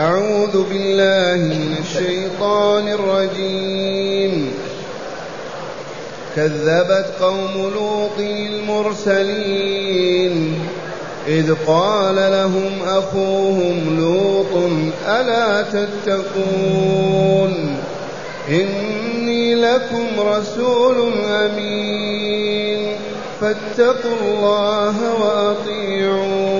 أعوذ بالله من الشيطان الرجيم. كذبت قوم لوط المرسلين إذ قال لهم أخوهم لوط ألا تتقون؟ إني لكم رسول أمين فاتقوا الله وأطيعون.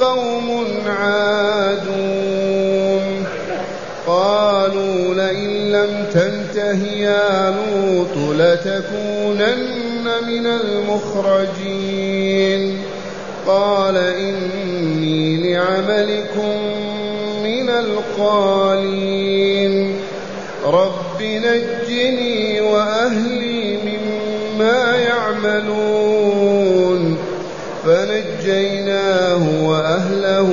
قوم عادون. قالوا لئن لم تنته يا لوط لتكونن من المخرجين. قال إني لعملكم من القالين. رب نجني وأهلي مما يعملون. فنجيناه وأهله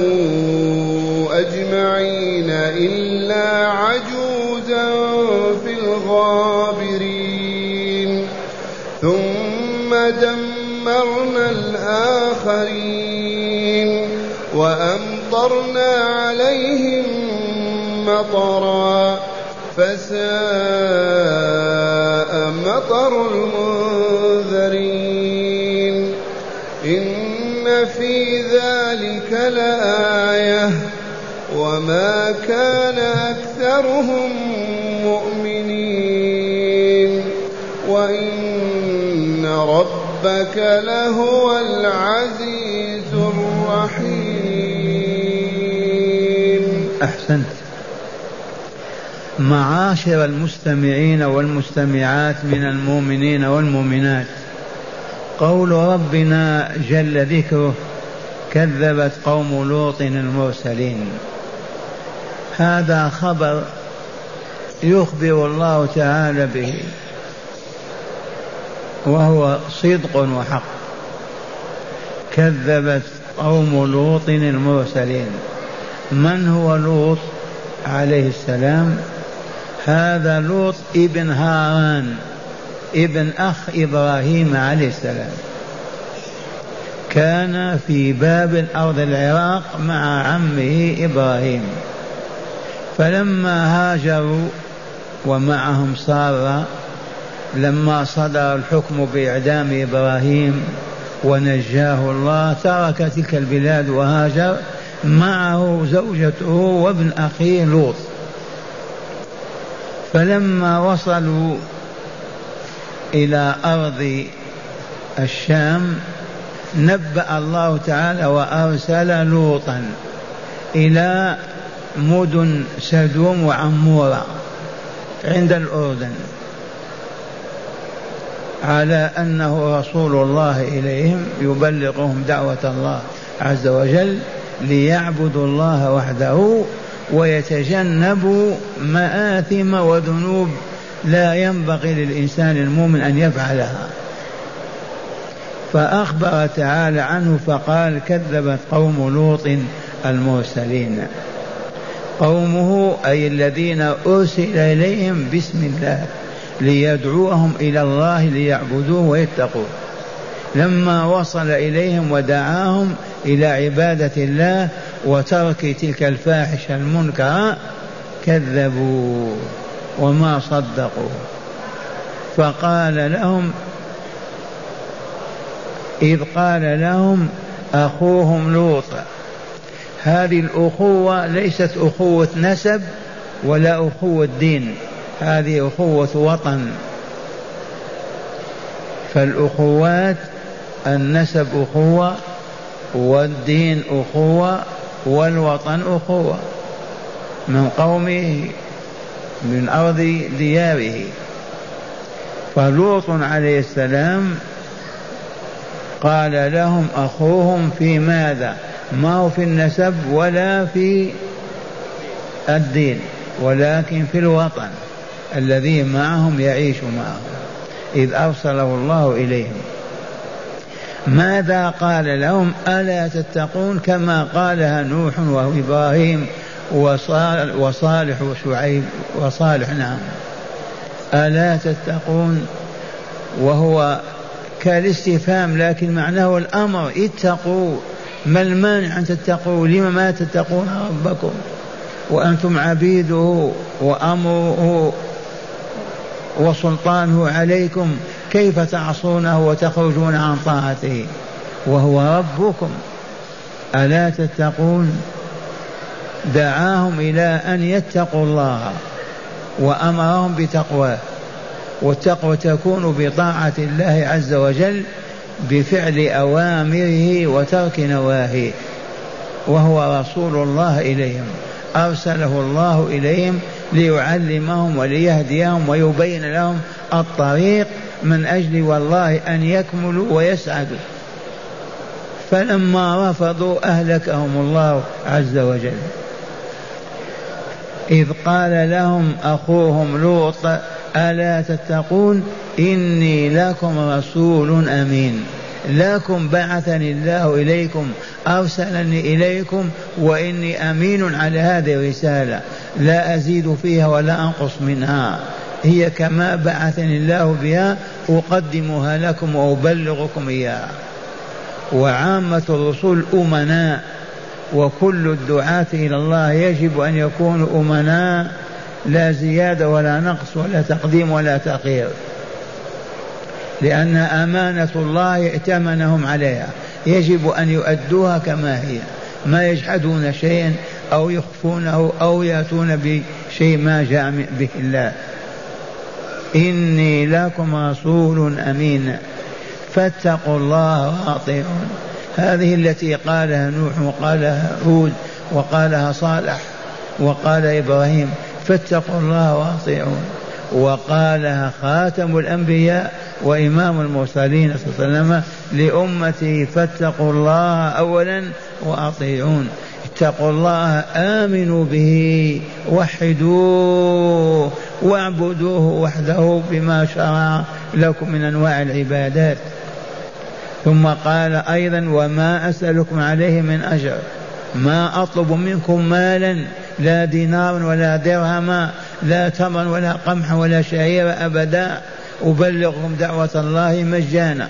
أجمعين إلا عجوزا في الغابرين. ثم دمرنا الآخرين وأمطرنا عليهم مطرا فساء مطر المنذرين. في ذلك لآية وما كان أكثرهم مؤمنين وإن ربك لهو العزيز الرحيم أحسنت. معاشر المستمعين والمستمعات من المؤمنين والمؤمنات قول ربنا جل ذكره كذبت قوم لوط المرسلين. هذا خبر يخبر الله تعالى به وهو صدق وحق. كذبت قوم لوط المرسلين. من هو لوط عليه السلام؟ هذا لوط ابن هاران. ابن أخ إبراهيم عليه السلام. كان في باب أرض العراق مع عمه إبراهيم. فلما هاجروا ومعهم سارة لما صدر الحكم بإعدام إبراهيم ونجاه الله ترك تلك البلاد وهاجر. معه زوجته وابن أخيه لوط. فلما وصلوا إلى أرض الشام نبأ الله تعالى وأرسل لوطا إلى مدن سدوم وعمورة عند الأردن على أنه رسول الله إليهم يبلغهم دعوة الله عز وجل ليعبدوا الله وحده ويتجنبوا مآثم وذنوب لا ينبغي للإنسان المؤمن أن يفعلها. فأخبر تعالى عنه فقال كذبت قوم لوط المرسلين. قومه أي الذين أرسل إليهم بسم الله ليدعوهم إلى الله ليعبدوه ويتقوه. لما وصل إليهم ودعاهم إلى عبادة الله وترك تلك الفاحشة المنكرة كذبوا. وما صدقوا. فقال لهم إذ قال لهم أخوهم لوط هذه الأخوة ليست أخوة نسب ولا أخوة دين هذه أخوة وطن. فالأخوات النسب أخوة والدين أخوة والوطن أخوة من قومه. من أرض دياره. فلوط عليه السلام قال لهم أخوهم في ماذا؟ ما هو في النسب ولا في الدين ولكن في الوطن الذي معهم يعيش معهم. إذ أرسله الله إليهم. ماذا قال لهم؟ ألا تتقون كما قالها نوح وإبراهيم وصالح وشعيب وصالح نعم. ألا تتقون؟ وهو كالاستفهام لكن معناه الأمر اتقوا. ما المانع أن تتقوا؟ لم ما تتقون ربكم؟ وأنتم عبيده وأمره وسلطانه عليكم. كيف تعصونه وتخرجون عن طاعته؟ وهو ربكم. ألا تتقون؟ دعاهم إلى أن يتقوا الله وأمرهم بتقواه والتقوى تكون بطاعة الله عز وجل بفعل أوامره وترك نواهيه وهو رسول الله إليهم أرسله الله إليهم ليعلمهم وليهديهم ويبين لهم الطريق من أجل والله أن يكملوا ويسعدوا. فلما رفضوا أهلكهم الله عز وجل. إذ قال لهم أخوهم لوط ألا تتقون؟ إني لكم رسول أمين. لكم بعثني الله إليكم أرسلني إليكم وإني أمين على هذه الرسالة. لا أزيد فيها ولا أنقص منها. هي كما بعثني الله بها أقدمها لكم وأبلغكم إياها. وعامة الرسل أمناء. وكل الدعاة إلى الله يجب أن يكونوا أمناء لا زيادة ولا نقص ولا تقديم ولا تأخير. لأن أمانة الله ائتمنهم عليها. يجب أن يؤدوها كما هي. ما يجحدون شيئا أو يخفونه أو يأتون بشيء ما جاء به الله. إني لكم رسول أمين. فاتقوا الله وأطيعون. هذه التي قالها نوح وقالها هود وقالها صالح وقال إبراهيم فاتقوا الله وأطيعون. وقالها خاتم الأنبياء وإمام المرسلين صلى الله عليه وسلم لأمته فاتقوا الله أولا وأطيعون. اتقوا الله آمنوا به وحدوه واعبدوه وحده بما شرع لكم من أنواع العبادات. ثم قال أيضا وما أسألكم عليه من أجر. ما أطلب منكم مالا لا دينار ولا درهما لا تمر ولا قمح ولا شعير أبدا. أبلغكم دعوة الله مجانا.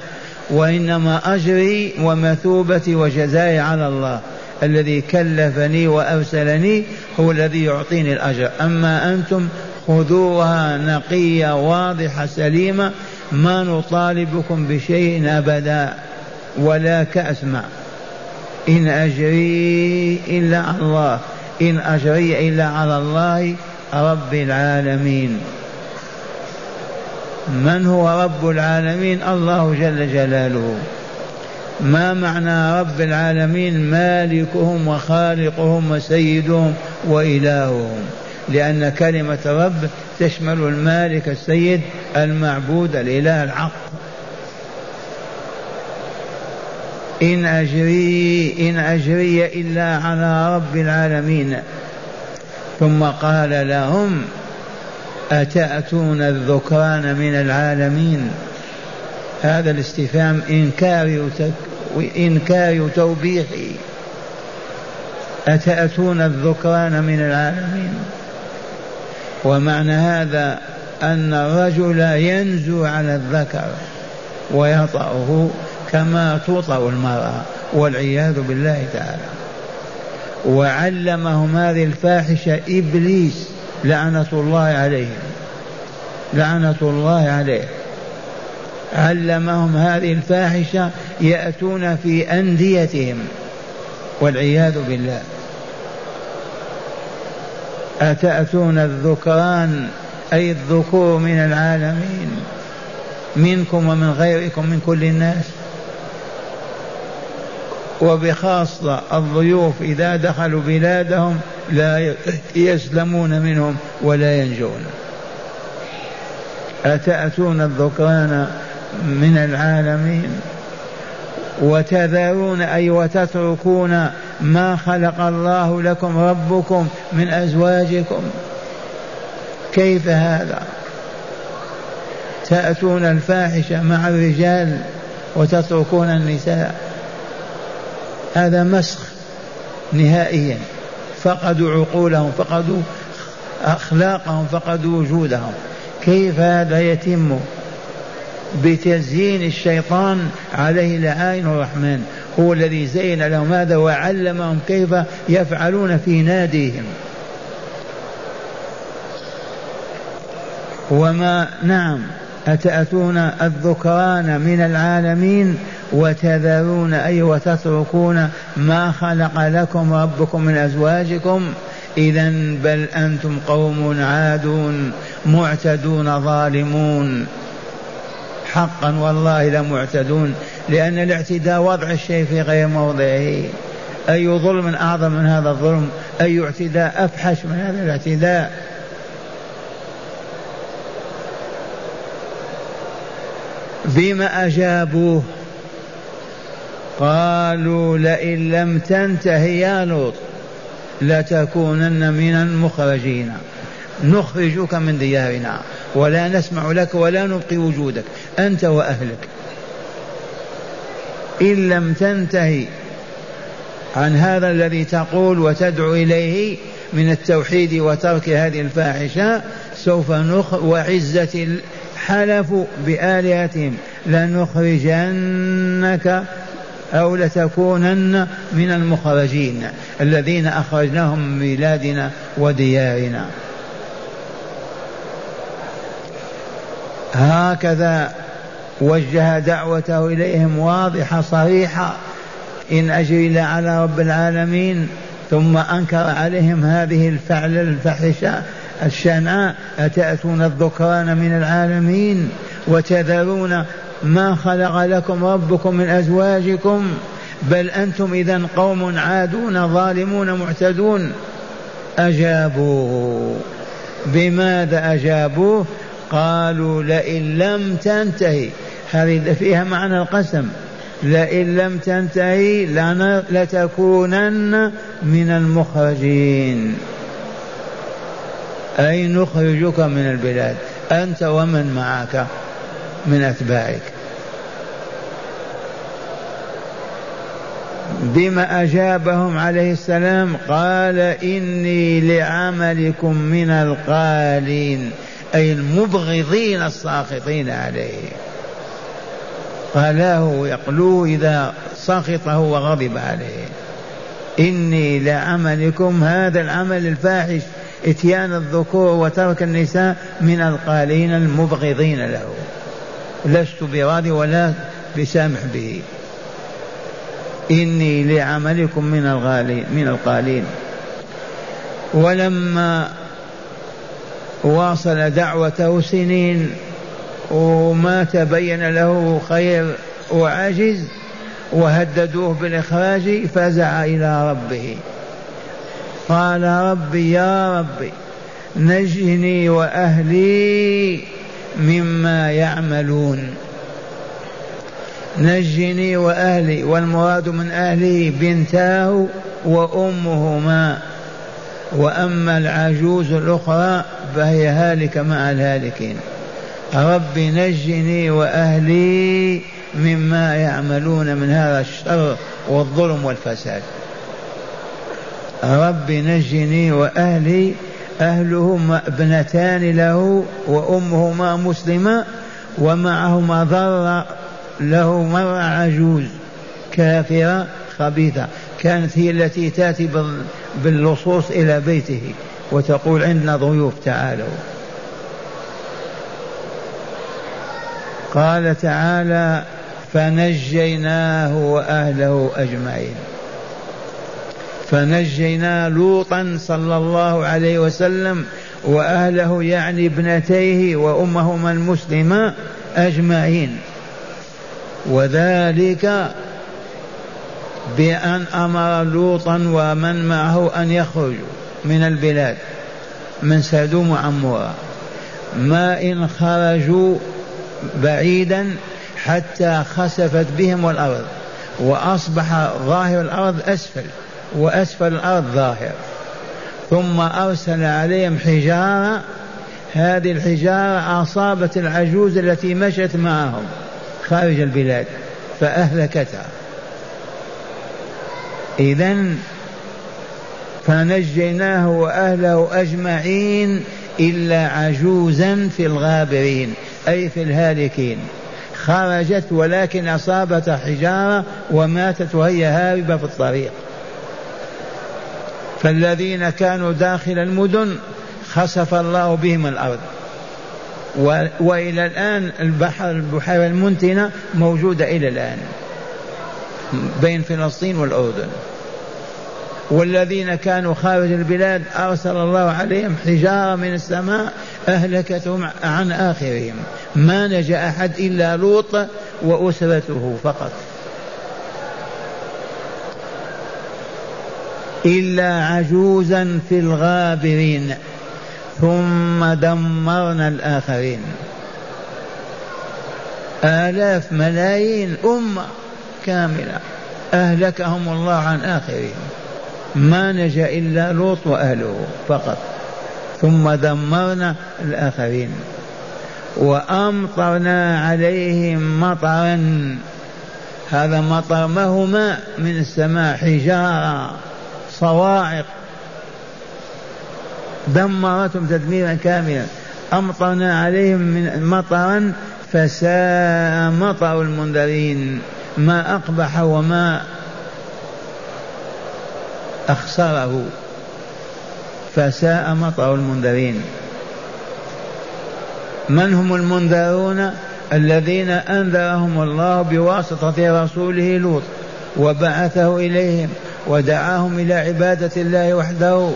وإنما أجري ومثوبتي وجزائي على الله. الذي كلفني وأرسلني هو الذي يعطيني الأجر. أما أنتم خذوها نقية واضحة سليمة ما نطالبكم بشيء أبدا ولا كأسمع إن أجري إلا على الله. إن أجري إلا على الله رب العالمين. من هو رب العالمين؟ الله جل جلاله. ما معنى رب العالمين؟ مالكهم وخالقهم وسيدهم وإلههم. لأن كلمة رب تشمل المالك السيد المعبود الإله الحق. إن أجري إن أجري إلا على رب العالمين. ثم قال لهم أتأتون الذكران من العالمين؟ هذا الاستفهام إنكار إنكار توبيخي. أتأتون الذكران من العالمين؟ ومعنى هذا أن الرجل ينزو على الذكر ويطأه كما توطأ المرأة والعياذ بالله تعالى. وعلمهم هذه الفاحشة إبليس لعنة الله عليه لعنة الله عليه. علمهم هذه الفاحشة يأتون في أنديتهم والعياذ بالله. أتأتون الذكران أي الذكور من العالمين منكم ومن غيركم من كل الناس؟ وبخاصة الضيوف إذا دخلوا بلادهم لا يسلمون منهم ولا ينجون. أتأتون الذكران من العالمين؟ وتذرون أي وتتركون ما خلق الله لكم ربكم من أزواجكم. كيف هذا؟ تأتون الفاحشة مع الرجال وتتركون النساء. هذا مسخ نهائيا. فقدوا عقولهم فقدوا أخلاقهم فقدوا وجودهم. كيف هذا يتم؟ بتزيين الشيطان عليه لعائن الرحمن. هو الذي زين لهم هذا وعلمهم كيف يفعلون في ناديهم. وما نعم أتأتون الذكران من العالمين وتذرون أي وتتركون ما خلق لكم ربكم من أزواجكم؟ إذا بل أنتم قوم عادون معتدون ظالمون. حقا والله لمعتدون لأن الاعتداء وضع الشيء في غير موضعه. أي ظلم أعظم من هذا الظلم؟ أي اعتداء أفحش من هذا الاعتداء؟ بما أجابوه. قالوا لئن لم تنته يا لوط لتكونن من المخرجين. نخرجك من ديارنا. ولا نسمع لك ولا نبقي وجودك أنت وأهلك. إن لم تنتهي عن هذا الذي تقول وتدعو إليه من التوحيد وترك هذه الفاحشة سوف نخ وعزة حلفوا بآلهتهم لنخرجنك أو لتكونن من المخرجين الذين أخرجناهم من بلادنا وديارنا. هكذا وجه دعوته إليهم واضحة صريحة. إن أجري إلا على رب العالمين. ثم أنكر عليهم هذه الفعل الفحشة الشنعاء أتأتون الذكران من العالمين وتذرون ما خلق لكم ربكم من أزواجكم. بل أنتم إذا قوم عادون ظالمون معتدون. أجابوه. بماذا أجابوه؟ قالوا لئن لم تنتهي. هذه فيها معنى القسم. لئن لم تنتهي لتكونن من المخرجين. أي نخرجك من البلاد. أنت ومن معك من أتباعك. بما أجابهم عليه السلام قال إني لعملكم من القالين. أي المبغضين الساخطين عليه. قالاه يقلو إذا سخطه وغضب عليه. إني لعملكم هذا العمل الفاحش إتيان الذكور وترك النساء من القالين المبغضين له. لست براضي ولا بسامح به. إني لعملكم من الغالين من القالين. ولما واصل دعوته سنين وما تبين له خير وعجز وهددوه بالإخراج فزع إلى ربه. قال ربي يا ربي نجني وأهلي مما يعملون. نجني وأهلي والمراد من أهله بنتاه وأمهما. وأما العجوز الأخرى فهي هالكة مع الهالكين. رب نجني وأهلي مما يعملون من هذا الشر والظلم والفساد. رب نجني وأهلي أهلهما ابنتان له وأمهما مسلمة ومعهما ضر له مرة عجوز كافرة خبيثة. كانت هي التي تأتي باللصوص إلى بيته. وتقول عندنا ضيوف تعالوا. قال تعالى فنجيناه وأهله أجمعين. فنجينا لوطا صلى الله عليه وسلم وأهله يعني ابنتيه وأمهما المسلمة أجمعين. وذلك بأن أمر لوطا ومن معه أن يخرجوا. من البلاد من سدوم وعمورة. ما إن خرجوا بعيدا حتى خسفت بهم الأرض وأصبح ظاهر الأرض أسفل وأسفل الأرض ظاهر. ثم أرسل عليهم حجارة هذه الحجارة أصابت العجوز التي مشت معهم خارج البلاد فأهلكتها. إذا فنجيناه وأهله أجمعين إلا عجوزا في الغابرين أي في الهالكين. خرجت ولكن أصابت حجارة وماتت وهي هاربة في الطريق. فالذين كانوا داخل المدن خسف الله بهم الأرض. وإلى الآن البحر البحيرة المنتنة موجودة إلى الآن بين فلسطين والأردن. والذين كانوا خارج البلاد أرسل الله عليهم حجارة من السماء أهلكتهم عن آخرهم. ما نجا أحد إلا لوط وأسرته فقط. إلا عجوزا في الغابرين ثم دمرنا الآخرين. آلاف ملايين أمة كاملة أهلكهم الله عن آخرهم. ما نجا إلا لوط وأهله فقط. ثم دمرنا الآخرين. وأمطرنا عليهم مطرا. هذا مطر ما هو ماء من السماء حجارة صواعق. دمرتهم تدميرا كاملا. أمطرنا عليهم من مطرا فساء مطر المنذرين. ما أقبح وما أخسره فساء مطر المنذرين. من هم المنذرون؟ الذين أنذرهم الله بواسطة رسوله لوط وبعثه إليهم ودعاهم إلى عبادة الله وحده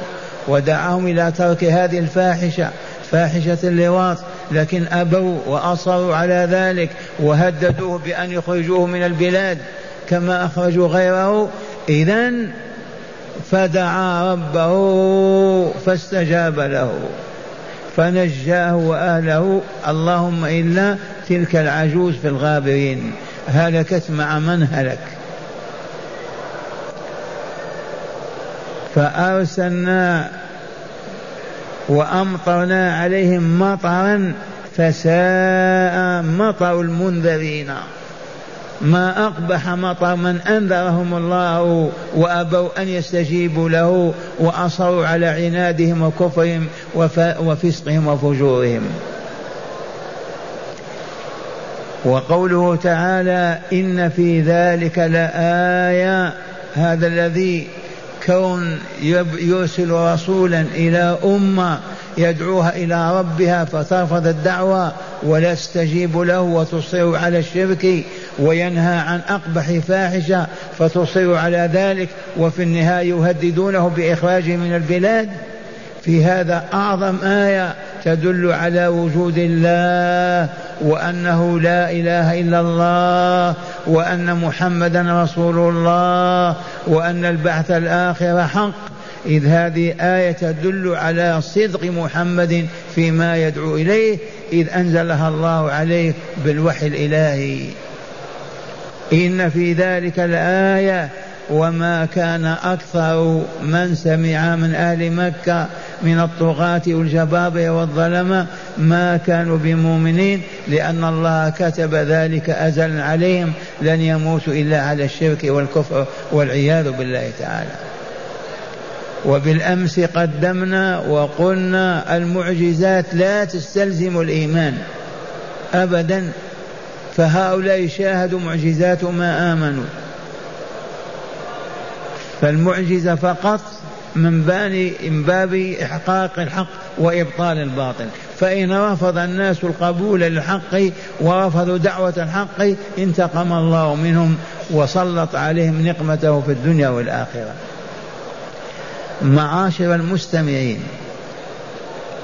ودعاهم إلى ترك هذه الفاحشة فاحشة اللواط. لكن أبوا وأصروا على ذلك وهددوه بأن يخرجوه من البلاد كما أخرجوا غيره. إذا فدعا ربه فاستجاب له. فنجاه وأهله. اللهم إلا تلك العجوز في الغابرين. هلكت مع من هلك. فأرسلنا وأمطرنا عليهم مطرا فساء مطر المنذرين. ما أقبح مطر من أنذرهم الله وأبوا أن يستجيبوا له وأصروا على عنادهم وكفرهم وفسقهم وفجورهم. وقوله تعالى إن في ذلك لآية هذا الذي كون يرسل رسولا إلى أمة يدعوها إلى ربها فترفض الدعوة ولا تستجيب له وتصر على الشرك وينهى عن أقبح فاحشة فتصر على ذلك وفي النهاية يهددونه بإخراجه من البلاد. في هذا أعظم آية تدل على وجود الله وأنه لا إله إلا الله وأن محمدا رسول الله وأن البعث الآخر حق. إذ هذه آية تدل على صدق محمد فيما يدعو إليه إذ أنزلها الله عليه بالوحي الإلهي. إن في ذلك الآية وما كان أكثر من سمع من أهل مكة من الطغاة والجبابرة والظلمة ما كانوا بمؤمنين لأن الله كتب ذلك أزلا عليهم. لن يموتوا إلا على الشرك والكفر والعياذ بالله تعالى. وبالأمس قدمنا وقلنا المعجزات لا تستلزم الإيمان أبدا. فهؤلاء شاهدوا معجزات ما آمنوا. فالمعجزة فقط من بان من باب إحقاق الحق وإبطال الباطل. فإن رفض الناس القبول للحق ورفضوا دعوة الحق انتقم الله منهم وسلط عليهم نقمته في الدنيا والآخرة. معاشر المستمعين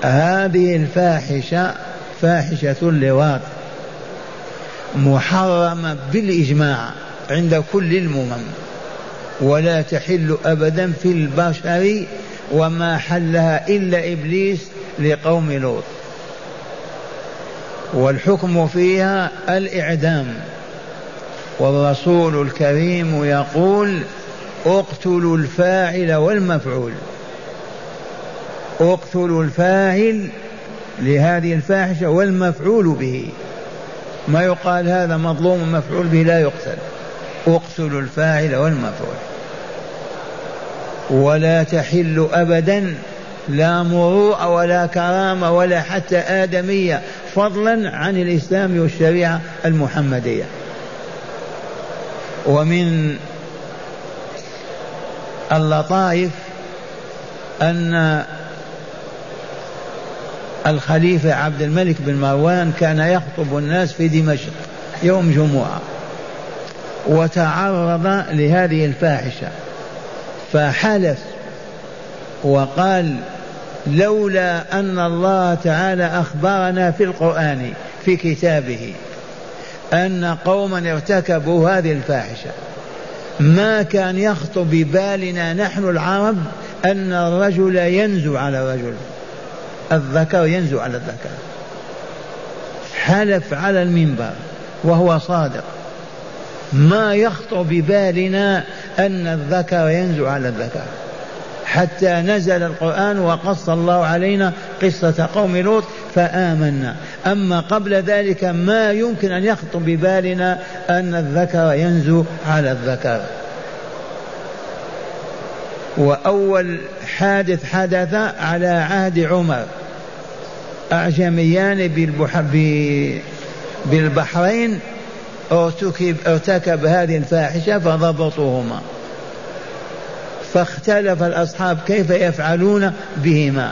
هذه الفاحشة فاحشة اللواط محرمة بالإجماع عند كل الأمم ولا تحل أبدا في البشر وما حلها إلا إبليس لقوم لوط. والحكم فيها الإعدام. والرسول الكريم يقول اقتلوا الفاعل والمفعول. اقتلوا الفاعل لهذه الفاحشة والمفعول به. ما يقال هذا مظلوم مفعول به لا يقتل. اقتلوا الفاعل والمفعول. ولا تحل أبدا لا مروءة ولا كرامة ولا حتى آدمية فضلا عن الإسلام والشريعة المحمدية. ومن اللطائف أن الخليفة عبد الملك بن مروان كان يخطب الناس في دمشق يوم جمعة وتعرض لهذه الفاحشة فحلف وقال لولا أن الله تعالى أخبرنا في القرآن في كتابه أن قوما ارتكبوا هذه الفاحشة. ما كان يخطر ببالنا نحن العرب أن الرجل ينزو على الرجل. الذكر ينزو على الذكر حلف على المنبر وهو صادق. ما يخطر ببالنا أن الذكر ينزو على الذكر حتى نزل القرآن وقص الله علينا قصة قوم لوط فآمنا. أما قبل ذلك ما يمكن أن يخطر ببالنا أن الذكر ينزو على الذكر وأول حادث حدث على عهد عمر. أعجميان بالبحرين ارتكب, ارتكب هذه الفاحشة فضبطوهما. فاختلف الأصحاب كيف يفعلون بهما.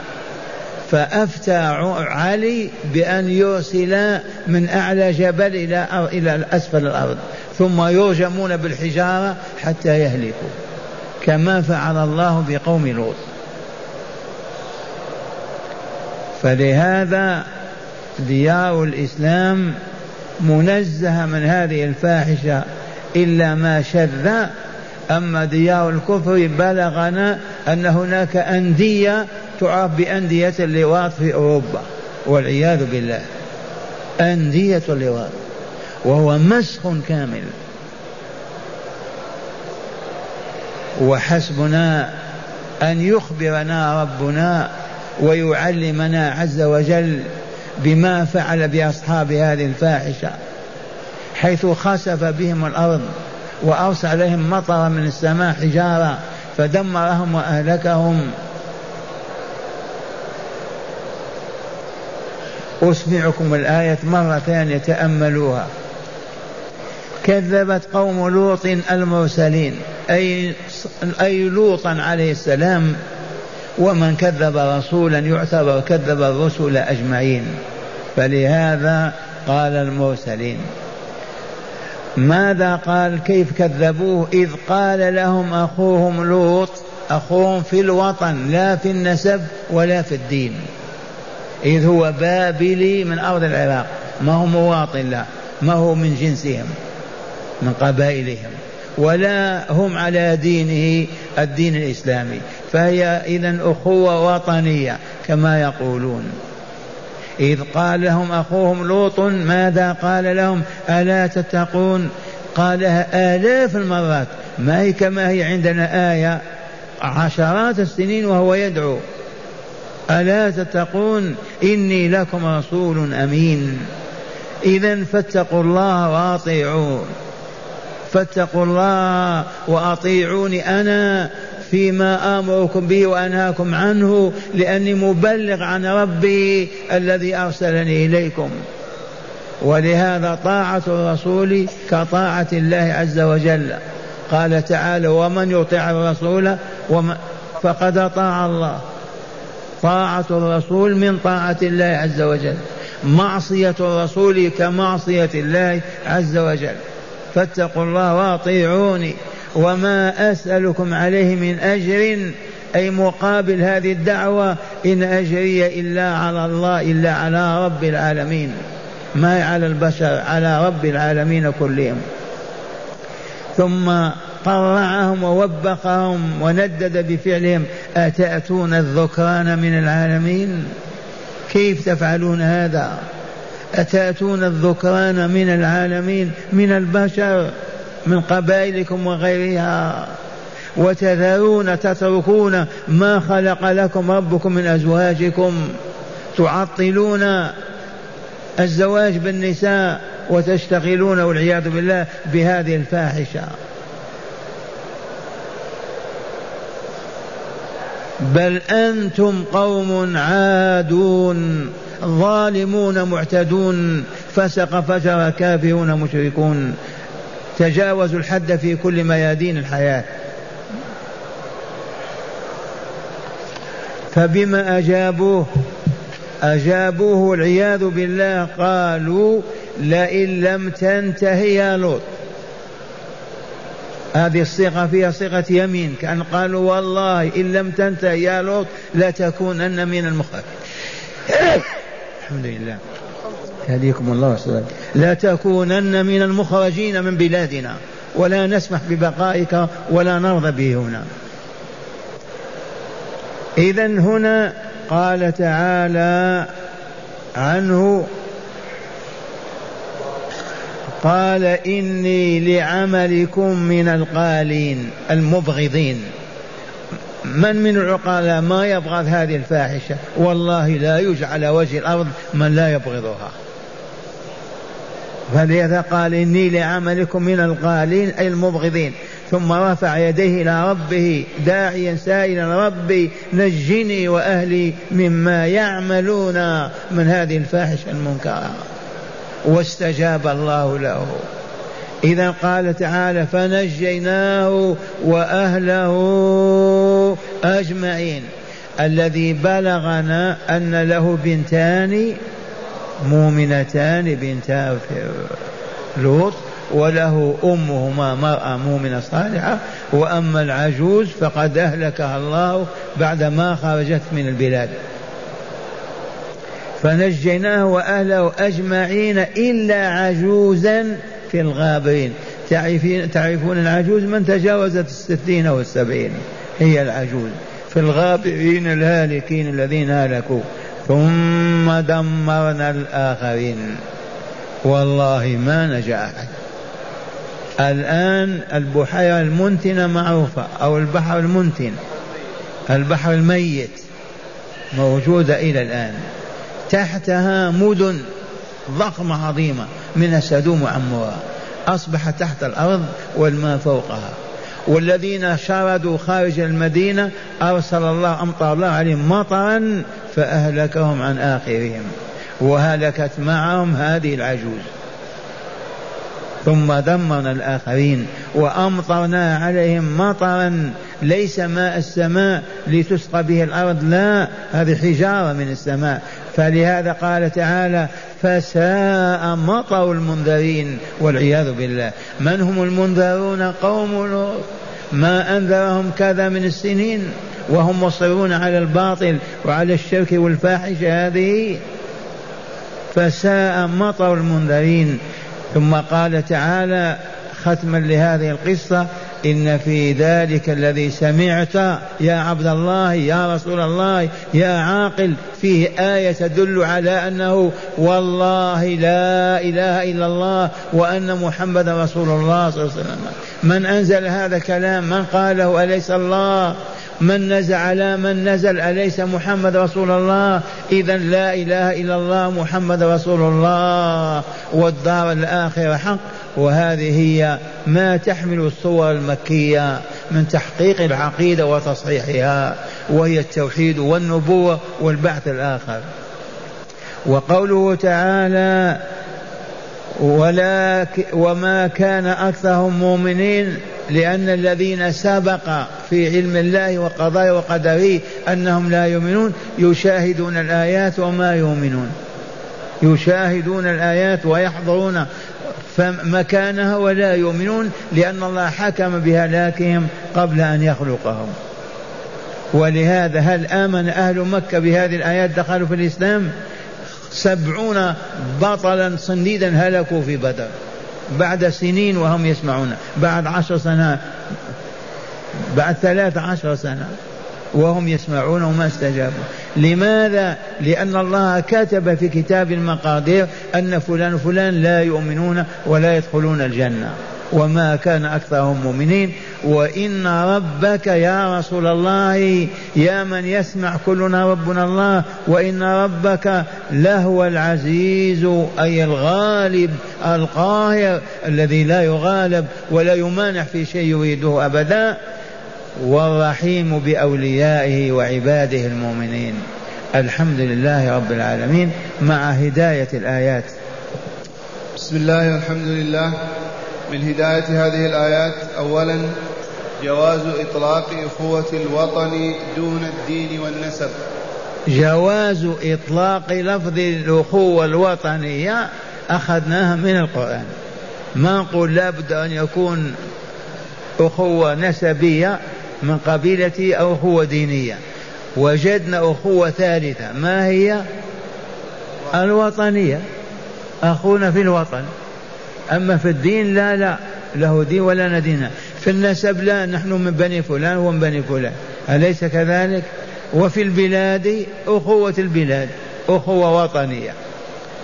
فأفتى علي بأن يرسلا من أعلى جبل إلى إلى أسفل الأرض ثم يرجمون بالحجارة حتى يهلكوا. كما فعل الله بقوم لوط. فلهذا ديار الإسلام منزهة من هذه الفاحشة إلا ما شذ. أما ديار الكفر بلغنا أن هناك أندية تعرف بأندية اللواط في أوروبا والعياذ بالله. أندية اللواط وهو مسخ كامل. وحسبنا أن يخبرنا ربنا ويعلمنا عز وجل بما فعل بأصحاب هذه الفاحشة حيث خسف بهم الأرض وأرسل عليهم مطرا من السماء حجارة فدمرهم وأهلكهم. أسمعكم الآية مرة ثانية تأملوها. كذبت قوم لوط المرسلين. أي أي لوطا عليه السلام ومن كذب رسولا يعتبر كذب الرسل أجمعين. فلهذا قال المرسلين. ماذا قال؟ كيف كذبوه؟ إذ قال لهم أخوهم لوط أخوهم في الوطن لا في النسب ولا في الدين. إذ هو بابلي من أرض العراق. ما هو مواطن لا ما هو من جنسهم. من قبائلهم ولا هم على دينه الدين الإسلامي. فهي إذا أخوة وطنية كما يقولون. إذ قال لهم أخوهم لوط ماذا قال لهم؟ ألا تتقون؟ قالها آلاف المرات ما هي كما هي عندنا آية عشرات السنين وهو يدعو. ألا تتقون؟ إني لكم رسول أمين. إذا فاتقوا الله وأطيعون. فاتقوا الله وأطيعوني أنا فيما آمركم به وأنهاكم عنه لأني مبلغ عن ربي الذي أرسلني إليكم. ولهذا طاعة الرسول كطاعة الله عز وجل. قال تعالى ومن يطع الرسول فقد أطاع الله. طاعة الرسول من طاعة الله عز وجل. معصية الرسول كمعصية الله عز وجل. فاتقوا الله واطيعوني وما أسألكم عليه من أجر أي مقابل هذه الدعوة إن أجري إلا على الله إلا على رب العالمين. ما على البشر على رب العالمين كلهم. ثم قرعهم ووبخهم وندد بفعلهم أتأتون الذكران من العالمين؟ كيف تفعلون هذا؟ أتأتون الذكران من العالمين من البشر من قبائلكم وغيرها وتذرون تتركون ما خلق لكم ربكم من أزواجكم تعطلون الزواج بالنساء وتشتغلون والعياذ بالله بهذه الفاحشة. بل أنتم قوم عادون. ظالمون معتدون فسق فجر كافرون مشركون. تجاوزوا الحد في كل ميادين الحياة. فبما أجابوه أجابوه والعياذ بالله قالوا لئن لم تنتهي يا لوط. هذه الصيغة فيها صيغة يمين كأن قالوا والله إن لم تنتهي يا لوط لتكونن من المخرجين. الحمد لله. يهديكم الله وسلم لا تكونن من المخرجين من بلادنا ولا نسمح ببقائك ولا نرضى به هنا. إذا هنا قال تعالى عنه قال إني لعملكم من القالين المبغضين. من من العقلاء ما يبغض هذه الفاحشة؟ والله لا يوجد على وجه الأرض من لا يبغضها. فلذا قال إني لعملكم من القالين أي المبغضين. ثم رفع يديه إلى ربه داعيا سائلا ربي نجني وأهلي مما يعملون من هذه الفاحشة المنكرة. واستجاب الله له. إذا قال تعالى فنجيناه وأهله أجمعين. الذي بلغنا أن له بنتان مؤمنتان بنتا لوط وله أمهما مرأة مؤمنة صالحة. وأما العجوز فقد أهلكها الله بعدما خرجت من البلاد. فنجيناه وأهله أجمعين إلا عجوزا في الغابرين. تعرفين تعرفون العجوز من تجاوزت الستين والسبعين. هي العجوز في الغابرين الهالكين الذين هلكوا. ثم دمرنا الآخرين. والله ما نجا أحد. الآن البحيرة المنتنة معروفة أو البحر المنتن. البحر الميت. موجودة إلى الآن. تحتها مدن ضخمة عظيمة. من سدوم وعمورة أصبحت تحت الأرض والماء فوقها. والذين شردوا خارج المدينة أرسل الله أمطر الله عليهم مطرا فأهلكهم عن آخرهم وهلكت معهم هذه العجوز. ثم دمرنا الآخرين وأمطرنا عليهم مطرا ليس ماء السماء لتسقى به الأرض لا هذه حجارة من السماء. فلهذا قال تعالى فساء مطر المنذرين والعياذ بالله. من هم المنذرون؟ قوم لوط. ما أنذرهم كذا من السنين وهم مصرون على الباطل وعلى الشرك والفاحشة هذه. فساء مطر المنذرين. ثم قال تعالى ختما لهذه القصة إن في ذلك الذي سمعت يا عبد الله يا رسول الله يا عاقل فيه آية تدل على أنه والله لا إله إلا الله وأن محمد رسول الله صلى الله عليه وسلم. من أنزل هذا الكلام؟ من قاله أليس الله؟ من نزل على من نزل أليس محمد رسول الله؟ إذا لا إله إلا الله محمد رسول الله. والدار الآخرة حق. وهذه هي ما تحمل الصور المكية من تحقيق العقيدة وتصحيحها وهي التوحيد والنبوة والبعث الآخر. وقوله تعالى ولا وما كان أكثرهم مؤمنين لأن الذين سبق في علم الله وقضاء وقدره أنهم لا يؤمنون يشاهدون الآيات وما يؤمنون. يشاهدون الآيات ويحضرون مكانها ولا يؤمنون لأن الله حكم بهلاكهم قبل أن يخلقهم. ولهذا هل آمن أهل مكة بهذه الآيات دخلوا في الإسلام؟ سبعون بطلا صنديدا هلكوا في بدر. بعد سنين وهم يسمعون. بعد عشر سنة بعد ثلاث عشر سنة. وهم يسمعون وما استجابوا. لماذا؟ لأن الله كتب في كتاب المقادير أن فلان فلان لا يؤمنون ولا يدخلون الجنة. وما كان أكثرهم مؤمنين. وإن ربك يا رسول الله يا من يسمع كلنا ربنا الله وإن ربك لهو العزيز أي الغالب القاهر الذي لا يغالب ولا يمانع في شيء يريده أبدا. والرحيم بأوليائه وعباده المؤمنين. الحمد لله رب العالمين مع هداية الآيات. بسم الله والحمد لله. من هداية هذه الآيات أولا جواز إطلاق أخوة الوطن دون الدين والنسب. جواز إطلاق لفظ الأخوة الوطنية أخذناها من القرآن. ما نقول لابد أن يكون أخوة نسبية من قبيلتي أو أخوة دينية. وجدنا أخوة ثالثة. ما هي؟ الوطنية. أخونا في الوطن. أما في الدين لا لا. له دين ولا ندينا في النسب لا نحن من بني فلان ومن بني فلان. أليس كذلك؟ وفي البلاد أخوة البلاد. أخوة وطنية.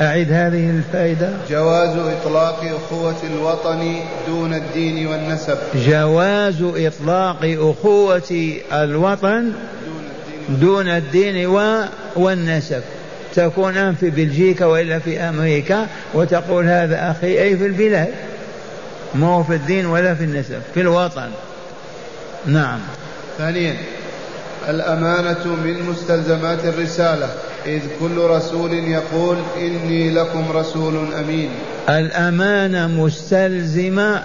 أعد هذه الفائدة. جواز إطلاق أخوة الوطن دون الدين والنسب. جواز إطلاق أخوة الوطن دون الدين والنسب. تكون أن في بلجيكا وإلا في أمريكا وتقول هذا أخي أي في البلاد. ما هو في الدين ولا في النسب في الوطن. نعم. ثانيا الأمانة من مستلزمات الرسالة. إذ كل رسول يقول إني لكم رسول أمين. الأمانة مستلزمة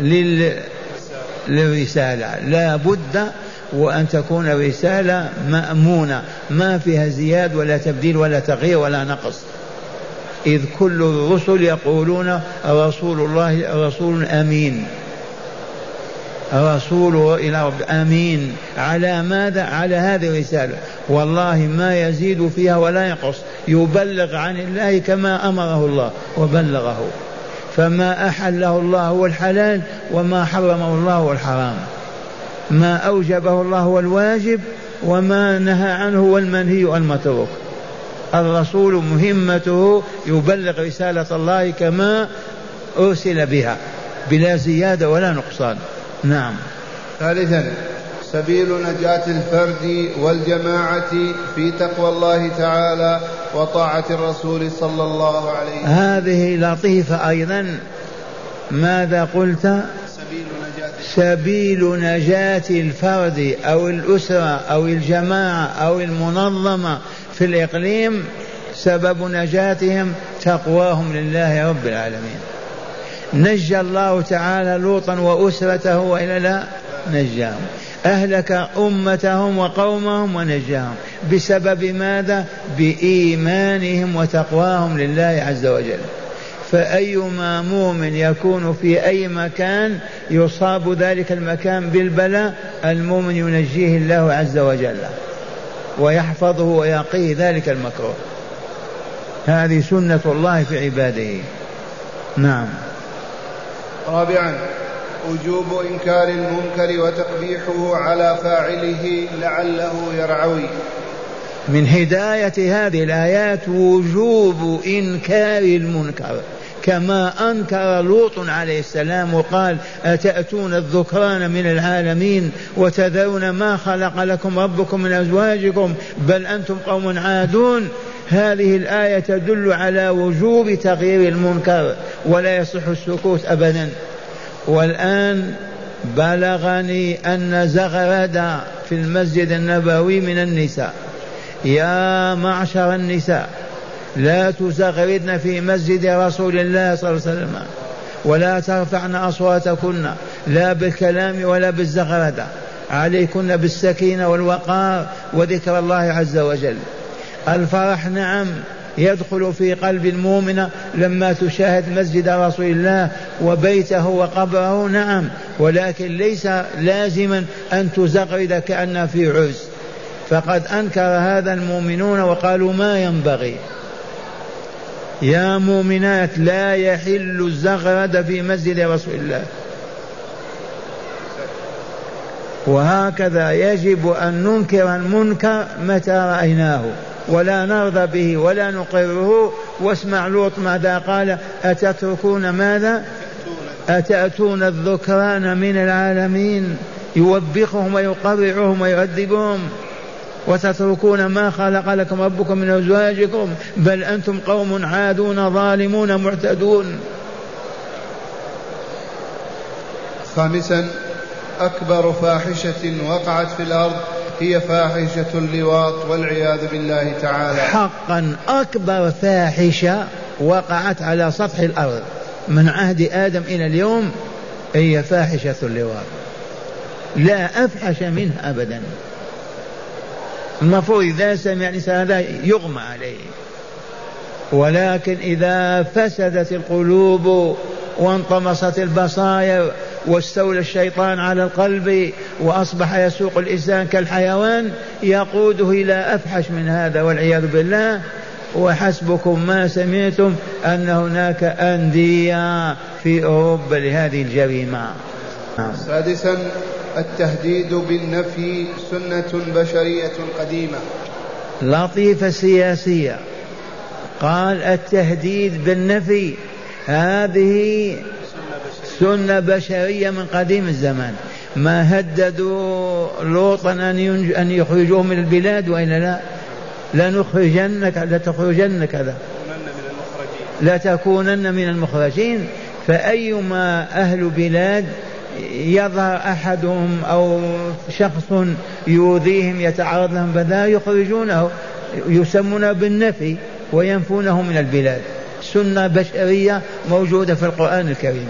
لل... للرسالة. لا بد وأن تكون رسالة مأمونة. ما فيها زياد ولا تبديل ولا تغيير ولا نقص. إذ كل الرسل يقولون رسول الله رسول أمين. رسول إلى رب أمين. على ماذا؟ على هذه الرسالة. والله ما يزيد فيها ولا ينقص يبلغ عن الله كما أمره الله وبلغه. فما أحله الله هو الحلال وما حرمه الله هو الحرام. ما أوجبه الله هو الواجب وما نهى عنه هو المنهي المتروك الرسول مهمته يبلغ رسالة الله كما أرسل بها بلا زيادة ولا نقصان. نعم. ثالثا سبيل نجاة الفرد والجماعة في تقوى الله تعالى وطاعة الرسول صلى الله عليه وسلم. هذه لطيفة أيضا. ماذا قلت؟ سبيل نجاة سبيل نجاة الفرد أو الأسرة أو الجماعة أو المنظمة في الإقليم سبب نجاتهم تقواهم لله رب العالمين. نجى الله تعالى لوطا وأسرته وإلا لا نجاهم. أهلك أمتهم وقومهم ونجاهم. بسبب ماذا؟ بإيمانهم وتقواهم لله عز وجل. فأيما مؤمن يكون في أي مكان يصاب ذلك المكان بالبلاء المؤمن ينجيه الله عز وجل ويحفظه ويقيه ذلك المكروه. هذه سنة الله في عباده. نعم. رابعا وجوب إنكار المنكر وتقبيحه على فاعله لعله يرعوي. من هداية هذه الآيات وجوب إنكار المنكر. كما أنكر لوط عليه السلام وقال أتأتون الذكران من العالمين وتذرون ما خلق لكم ربكم من أزواجكم بل أنتم قوم عادون. هذه الآية تدل على وجوب تغيير المنكر ولا يصح السكوت أبدا. والآن بلغني أن زغرد في المسجد النبوي من النساء. يا معشر النساء لا تزغردن في مسجد رسول الله صلى الله عليه وسلم ولا ترفعن أصواتكن لا بالكلام ولا بالزغردة عليكن بالسكينة والوقار وذكر الله عز وجل. الفرح نعم يدخل في قلب المؤمنة لما تشاهد مسجد رسول الله وبيته وقبره نعم. ولكن ليس لازما أن تزغرد كأن في عز. فقد أنكر هذا المؤمنون وقالوا ما ينبغي. يا مؤمنات لا يحل الزغرد في مسجد رسول الله. وهكذا يجب أن ننكر المنكر متى رأيناه. ولا نرضى به ولا نقره. واسمع لوط ماذا قال أتتركون ماذا؟ أتأتون الذكران من العالمين؟ يوبخهم ويقرعهم ويؤدبهم وتتركون ما خلق لكم ربكم من أزواجكم بل أنتم قوم عادون ظالمون معتدون. خامسا أكبر فاحشة وقعت في الأرض هي فاحشة اللواط والعياذ بالله تعالى. حقا أكبر فاحشة وقعت على سطح الأرض من عهد آدم إلى اليوم هي فاحشة اللواط. لا أفحش منه أبدا. المفروض إذا سمع الإنسان هذا يغمى عليه. ولكن إذا فسدت القلوب وانطمست البصائر واستولى الشيطان على القلب وأصبح يسوق الإنسان كالحيوان يقوده إلى أفحش من هذا والعياذ بالله. وحسبكم ما سمعتم أن هناك أندية في أوروبا لهذه الجريمة. سادسا التهديد بالنفي سنة بشرية قديمة. لطيفة سياسية. قال التهديد بالنفي. هذه سنة بشرية من قديم الزمان. ما هددوا لوطا أن أن يخرجوه من البلاد وإلا لا؟ لنخرجنك لتخرجن كذا لتكونن من المخرجين. فأيما أهل بلاد يظهر أحدهم أو شخص يؤذيهم يتعرض لهم بذا يخرجونه يسمونه بالنفي وينفونه من البلاد. سنة بشرية موجودة في القرآن الكريم.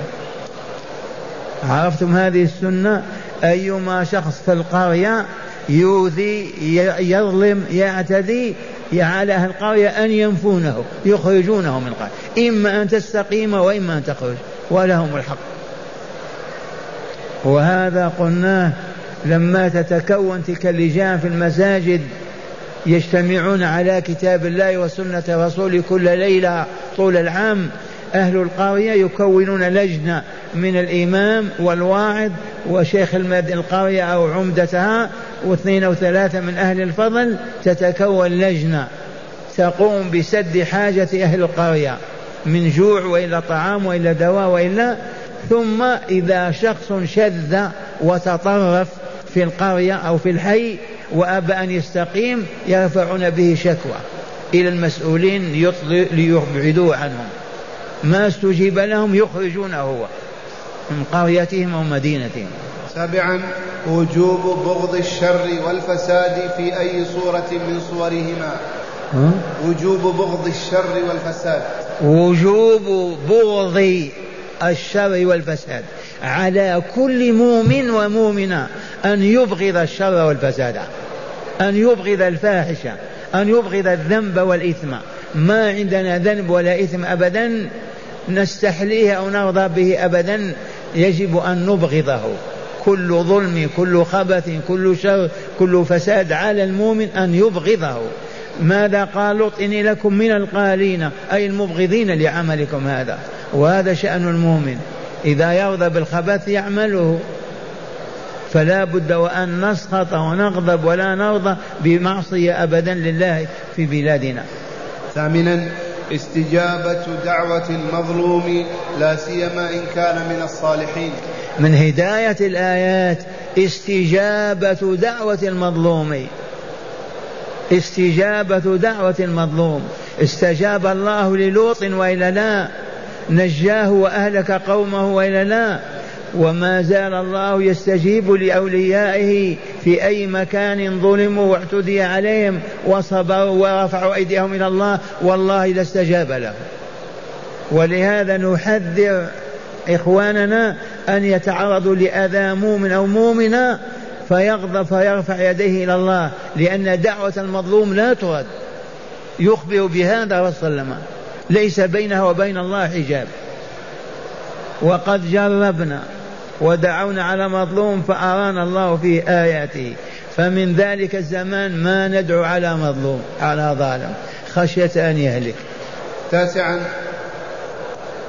عرفتم هذه السنة؟ أيما شخص في القرية يؤذي يظلم يعتدي على أهل القرية أن ينفونه يخرجونه من القرية. إما أن تستقيم وإما أن تخرج ولهم الحق. وهذا قلناه لما تتكون تلك اللجان في المساجد يجتمعون على كتاب الله وسنة رسوله كل ليلة طول العام. أهل القرية يكونون لجنة من الإمام والواعظ وشيخ القرية أو عمدتها واثنين أو ثلاثة من أهل الفضل تتكون لجنة. تقوم بسد حاجة أهل القرية من جوع وإلا طعام وإلا دواء وإلا ثم إذا شخص شذ وتطرف في القرية أو في الحي وأبى أن يستقيم يرفعون به شكوى إلى المسؤولين ليبعدوه عنهم. ما استجيب لهم يخرجونه هو من قريتهم أو مدينتهم. سابعا وجوب بغض الشر والفساد في أي صورة من صورهما. وجوب بغض الشر والفساد. وجوب بغض الشر والفساد. على كل مؤمن ومؤمنة أن يبغض الشر والفساد أن يبغض الفاحشة أن يبغض الذنب والإثم. ما عندنا ذنب ولا إثم أبدا. نستحليه أو نرضى به أبدا يجب أن نبغضه. كل ظلم كل خبث كل شر كل فساد على المؤمن أن يبغضه. ماذا قال لوط إني لكم من القالين أي المبغضين لعملكم هذا. وهذا شأن المؤمن. إذا يرضى بالخبث يعمله. فلا بد وأن نسخط ونغضب ولا نرضى بمعصية أبدا لله في بلادنا. ثامنا استجابة دعوة المظلوم لا سيما إن كان من الصالحين. من هداية الآيات استجابة دعوة المظلوم. استجابة دعوة المظلوم. استجاب الله للوط وإلا لا. نجاه وأهلك قومه وإلا لا. وما زال الله يستجيب لأوليائه في أي مكان ظلموا واعتدي عليهم وصبروا ورفعوا أيديهم إلى الله والله لاستجاب لهم. ولهذا نحذر إخواننا أن يتعرضوا لأذى مؤمن أو مؤمنة فيغضب فيرفع يديه إلى الله لأن دعوة المظلوم لا ترد. يخبر بهذا وسلم ليس بينها وبين الله حجاب. وقد جربنا ودعونا على مظلوم فأرانا الله في آياته. فمن ذلك الزمان ما ندعو على مظلوم على ظالم. خشية أن يهلك. تاسعا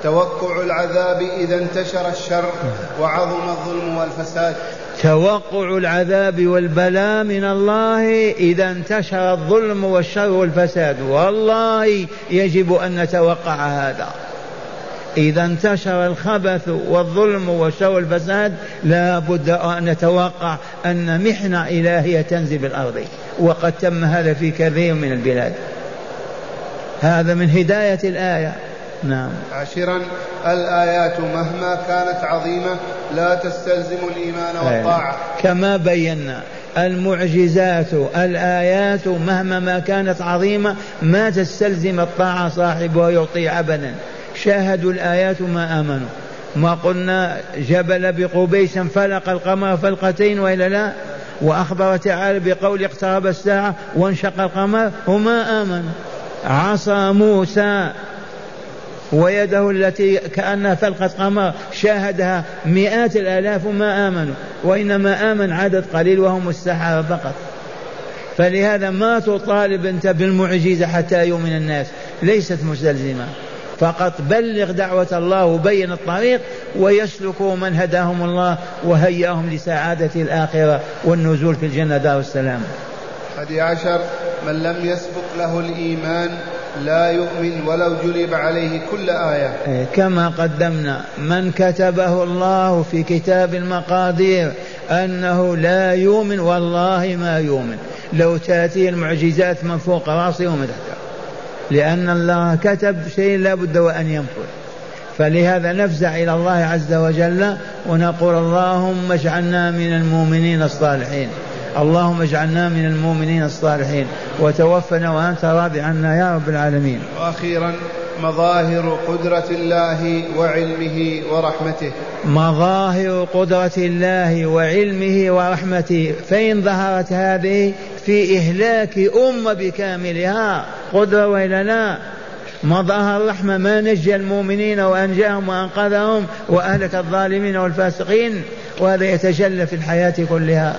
توقع العذاب إذا انتشر الشر وعظم الظلم والفساد. توقع العذاب والبلاء من الله إذا انتشر الظلم والشر والفساد. والله يجب أن نتوقع هذا. إذا انتشر الخبث والظلم وشر الفساد لا بد أن نتوقع أن محنة إلهية تنزل بالأرض وقد تم هذا في كثير من البلاد. هذا من هداية الآية. نعم. عاشرا الآيات مهما كانت عظيمة لا تستلزم الإيمان والطاعة. كما بينا المعجزات الآيات مهما ما كانت عظيمة ما تستلزم الطاعة صاحبها يطيع أبدا. شاهدوا الآيات ما آمنوا. ما قلنا جبل بقبيس فلق القمر فلقتين وإلا لا؟ وأخبر تعالى بقول اقترب الساعة وانشق القمر وما آمنوا. عصى موسى ويده التي كأنها فلقة قمر شاهدها مئات الآلاف وما آمنوا. وإنما آمن عدد قليل وهم السحرة فقط. فلهذا ما تطالب أنت بالمعجزة حتى يؤمن الناس. ليست مستلزمة. فقط بلغ دعوة الله وبين الطريق ويسلكوا من هداهم الله وهيأهم لسعادة الآخرة والنزول في الجنة دار السلام. حدي عشر من لم يسبق له الإيمان لا يؤمن ولو جلب عليه كل آية. إيه، كما قدمنا من كتبه الله في كتاب المقادير أنه لا يؤمن والله ما يؤمن. لو تأتي المعجزات من فوق رأسه ومن تحته لأن الله كتب شيء لا بد وأن ينفذ. فلهذا نفزع إلى الله عز وجل ونقول اللهم اجعلنا من المؤمنين الصالحين. اللهم اجعلنا من المؤمنين الصالحين. وتوفنا وأنت راضي عنا يا رب العالمين. وأخيرا مظاهر قدرة الله وعلمه ورحمته. مظاهر قدرة الله وعلمه ورحمته. فإن ظهرت هذه في إهلاك أمة بكاملها قدرة وإلا لا مظهر الرحمة ما نجى المؤمنين وأنجاهم وأنقذهم وأهلك الظالمين والفاسقين وهذا يتجلى في الحياة كلها.